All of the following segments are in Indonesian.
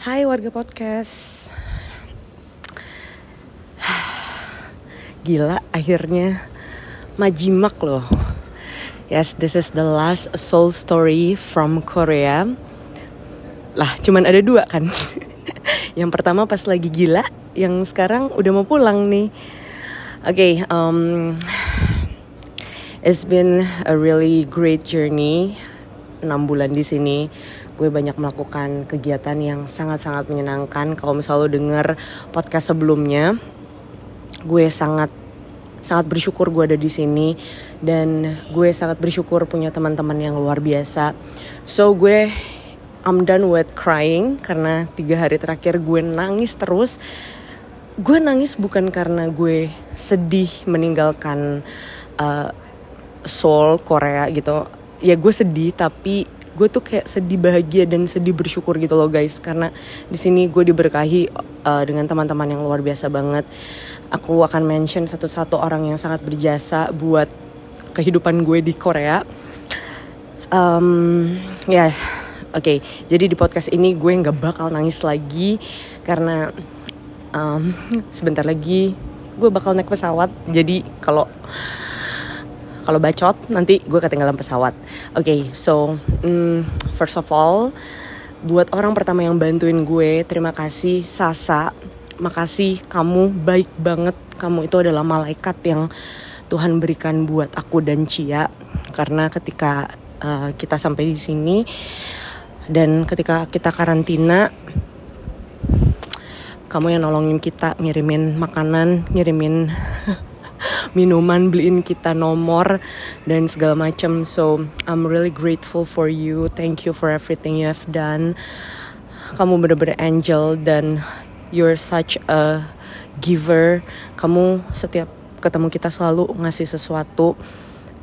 Hai warga podcast. Gila akhirnya. Majimak loh. Yes, this is the last soul story from Korea. Lah, cuman ada dua kan. Yang pertama pas lagi gila Yang sekarang udah mau pulang nih. Oke, okay, um, It's been a really great journey. 6 bulan di sini gue banyak melakukan kegiatan yang sangat-sangat menyenangkan. Kalau misalnya lo denger podcast sebelumnya gue sangat sangat bersyukur gue ada di sini. Dan gue sangat bersyukur punya teman-teman yang luar biasa. So gue I'm done with crying karena tiga hari terakhir gue nangis terus. Gue nangis bukan karena gue sedih meninggalkan uh, Seoul Korea gitu. Ya gue sedih tapi gue tuh kayak sedih bahagia dan sedih bersyukur gitu loh guys. Karena di sini gue diberkahi uh, dengan teman-teman yang luar biasa banget. Aku akan mention satu-satu orang yang sangat berjasa buat kehidupan gue di Korea. Um, ya yeah, oke. Okay. jadi di podcast ini gue nggak bakal nangis lagi karena um, sebentar lagi gue bakal naik pesawat. Jadi kalau kalau bacot nanti gue ketinggalan pesawat. Oke, okay, so um, first of all, buat orang pertama yang bantuin gue, terima kasih Sasa. Makasih kamu baik banget. Kamu itu adalah malaikat yang Tuhan berikan buat aku dan Cia. Karena ketika uh, kita sampai di sini dan ketika kita karantina kamu yang nolongin kita ngirimin makanan, ngirimin minuman beliin kita nomor dan segala macam. So I'm really grateful for you. Thank you for everything you have done. Kamu bener-bener angel dan you're such a giver. Kamu setiap ketemu kita selalu ngasih sesuatu.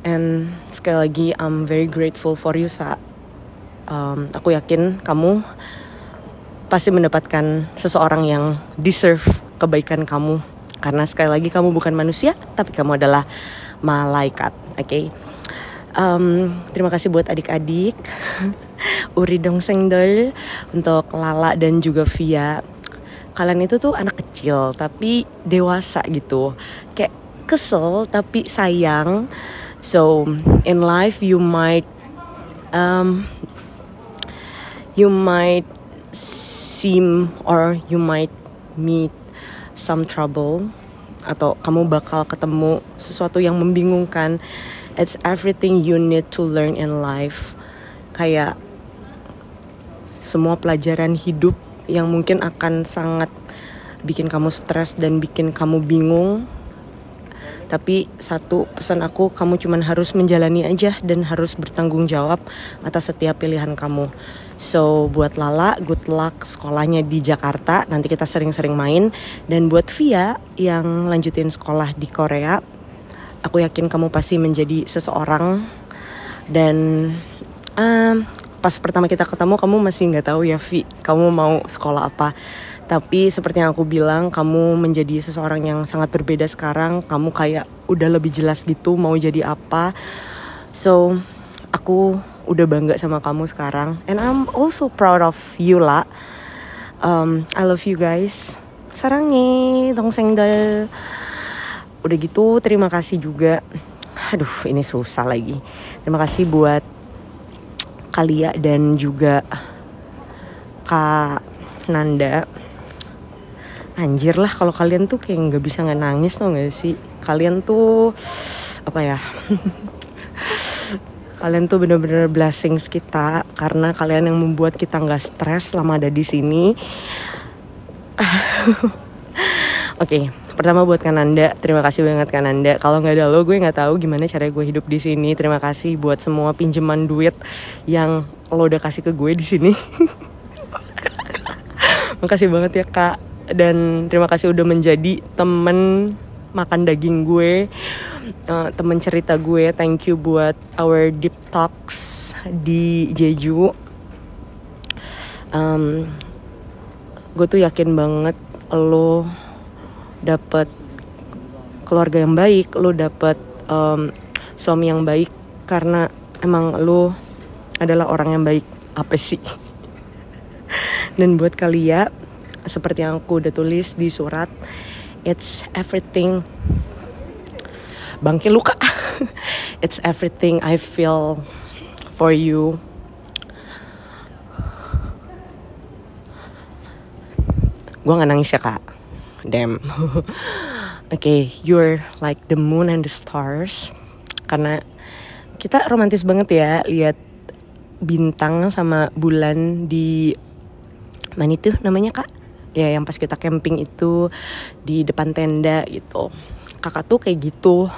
And sekali lagi I'm very grateful for you sa. Um, aku yakin kamu pasti mendapatkan seseorang yang deserve kebaikan kamu karena sekali lagi kamu bukan manusia, tapi kamu adalah malaikat. Oke. Okay? Um, terima kasih buat adik-adik. Uri dong sengdol untuk Lala dan juga Via. Kalian itu tuh anak kecil tapi dewasa gitu. Kayak kesel tapi sayang. So in life you might um, you might seem or you might meet some trouble atau kamu bakal ketemu sesuatu yang membingungkan. It's everything you need to learn in life. Kayak semua pelajaran hidup yang mungkin akan sangat bikin kamu stres dan bikin kamu bingung tapi satu pesan aku kamu cuman harus menjalani aja dan harus bertanggung jawab atas setiap pilihan kamu So buat Lala, good luck sekolahnya di Jakarta. Nanti kita sering-sering main. Dan buat Via yang lanjutin sekolah di Korea, aku yakin kamu pasti menjadi seseorang. Dan um, pas pertama kita ketemu, kamu masih nggak tahu ya Vi, kamu mau sekolah apa. Tapi seperti yang aku bilang, kamu menjadi seseorang yang sangat berbeda sekarang. Kamu kayak udah lebih jelas gitu mau jadi apa. So aku udah bangga sama kamu sekarang and I'm also proud of you lah um, I love you guys sarangi dong sengdal udah gitu terima kasih juga aduh ini susah lagi terima kasih buat Kalia dan juga Kak Nanda. Anjir lah kalau kalian tuh kayak nggak bisa nggak nangis tau gak sih? Kalian tuh apa ya? Kalian tuh bener-bener blessings kita karena kalian yang membuat kita nggak stres selama ada di sini. Oke, okay, pertama buat Kananda, terima kasih banget Kananda. Kalau nggak ada lo, gue nggak tahu gimana cara gue hidup di sini. Terima kasih buat semua pinjaman duit yang lo udah kasih ke gue di sini. Makasih banget ya kak. Dan terima kasih udah menjadi temen makan daging gue uh, temen cerita gue thank you buat our deep talks di Jeju um, gue tuh yakin banget lo dapet keluarga yang baik lo dapet um, suami yang baik karena emang lo adalah orang yang baik. Apa sih? Dan buat kalian seperti yang aku udah tulis di surat it's everything. Bangke luka. It's everything I feel for you. Gue gak nangis ya kak damn. Okay you're like the moon and the stars. Karena kita romantis banget ya lihat bintang sama bulan di mana itu namanya kak? Ya yang pas kita camping itu di depan tenda gitu. Kakak tuh kayak gitu.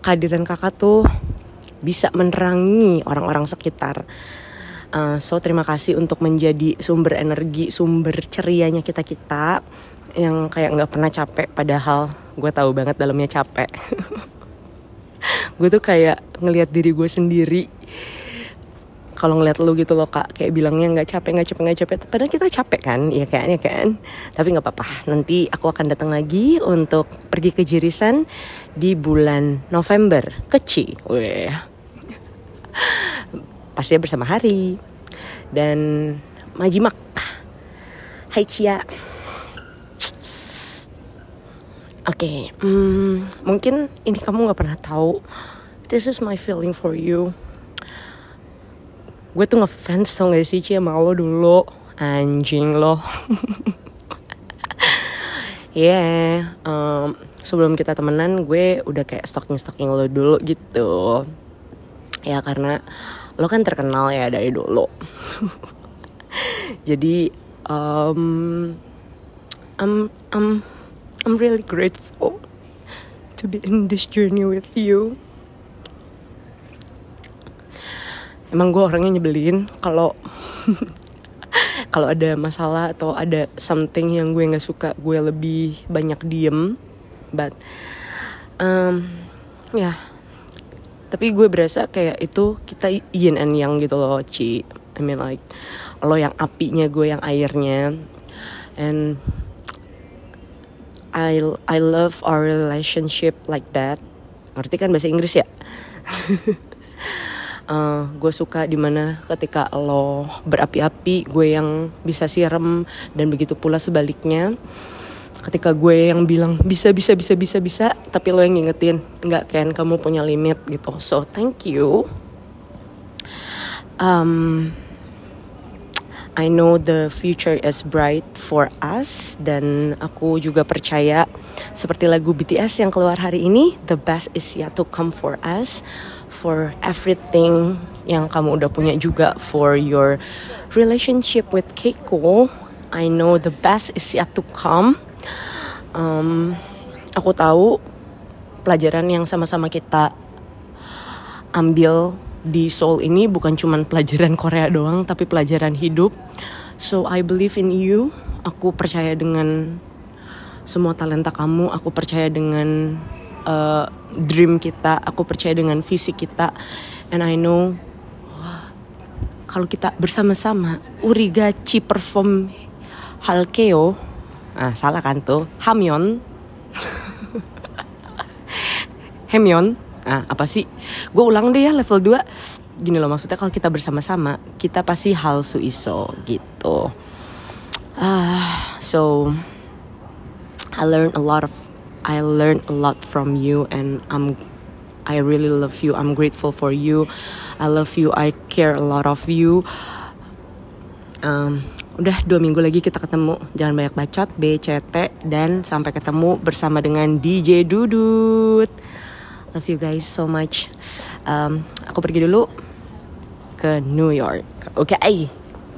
Kehadiran kakak tuh bisa menerangi orang-orang sekitar uh, so terima kasih untuk menjadi sumber energi sumber cerianya kita kita yang kayak nggak pernah capek padahal gue tahu banget dalamnya capek. Gue tuh kayak ngelihat diri gue sendiri. Kalau ngeliat lu gitu loh kak kayak bilangnya nggak capek nggak capek nggak capek. Padahal kita capek kan? Ya kan ya kan? Tapi nggak apa-apa. Nanti aku akan datang lagi untuk pergi ke Jirisan di bulan November. Kecil. Weh. Pasti bersama Hari dan Majimak. Hai Cia. Oke, okay, hmm, mungkin ini kamu nggak pernah tahu. This is my feeling for you. Gue tuh ngefans tau gak sih Cie sama lo dulu. Anjing lo. Yeah um, sebelum kita temenan gue udah kayak stalking stalking lo dulu gitu. Ya karena lo kan terkenal ya dari dulu jadi um, I'm I'm I'm really grateful to be in this journey with you emang gue orangnya nyebelin kalau kalau ada masalah atau ada something yang gue nggak suka gue lebih banyak diem but um, ya yeah. Tapi gue berasa kayak itu kita yin and yang gitu loh Ci. I mean like lo yang apinya gue yang airnya. And I I love our relationship like that. Ngerti kan bahasa Inggris ya? Uh, gue suka di mana ketika lo berapi-api gue yang bisa siram dan begitu pula sebaliknya ketika gue yang bilang bisa bisa bisa bisa bisa tapi lo yang ngingetin nggak kan kamu punya limit gitu so thank you um, I know the future is bright for us dan aku juga percaya seperti lagu BTS yang keluar hari ini the best is yet to come for us for everything yang kamu udah punya juga for your relationship with Keiko. I know the best is yet to come. Um, aku tahu pelajaran yang sama-sama kita ambil di Seoul ini bukan cuma pelajaran Korea doang, tapi pelajaran hidup. So I believe in you. Aku percaya dengan semua talenta kamu. Aku percaya dengan uh, dream kita aku percaya dengan visi kita and I know kalau kita bersama-sama Urigachi perform Halkeo ah salah kan tuh Hamyon Hemyon ah apa sih gue ulang deh ya level 2 gini loh maksudnya kalau kita bersama-sama kita pasti hal suiso gitu ah so I learned a lot of I learned a lot from you and I'm I really love you. I'm grateful for you. I love you. I care a lot of you. Um, udah dua minggu lagi kita ketemu. Jangan banyak bacot, BCT dan sampai ketemu bersama dengan DJ Dudut. Love you guys so much. Um, aku pergi dulu ke New York. Oke, okay?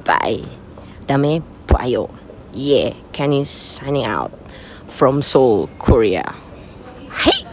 bye. Dame Prayo. Yeah, Kenny signing out from Seoul, Korea. Hey!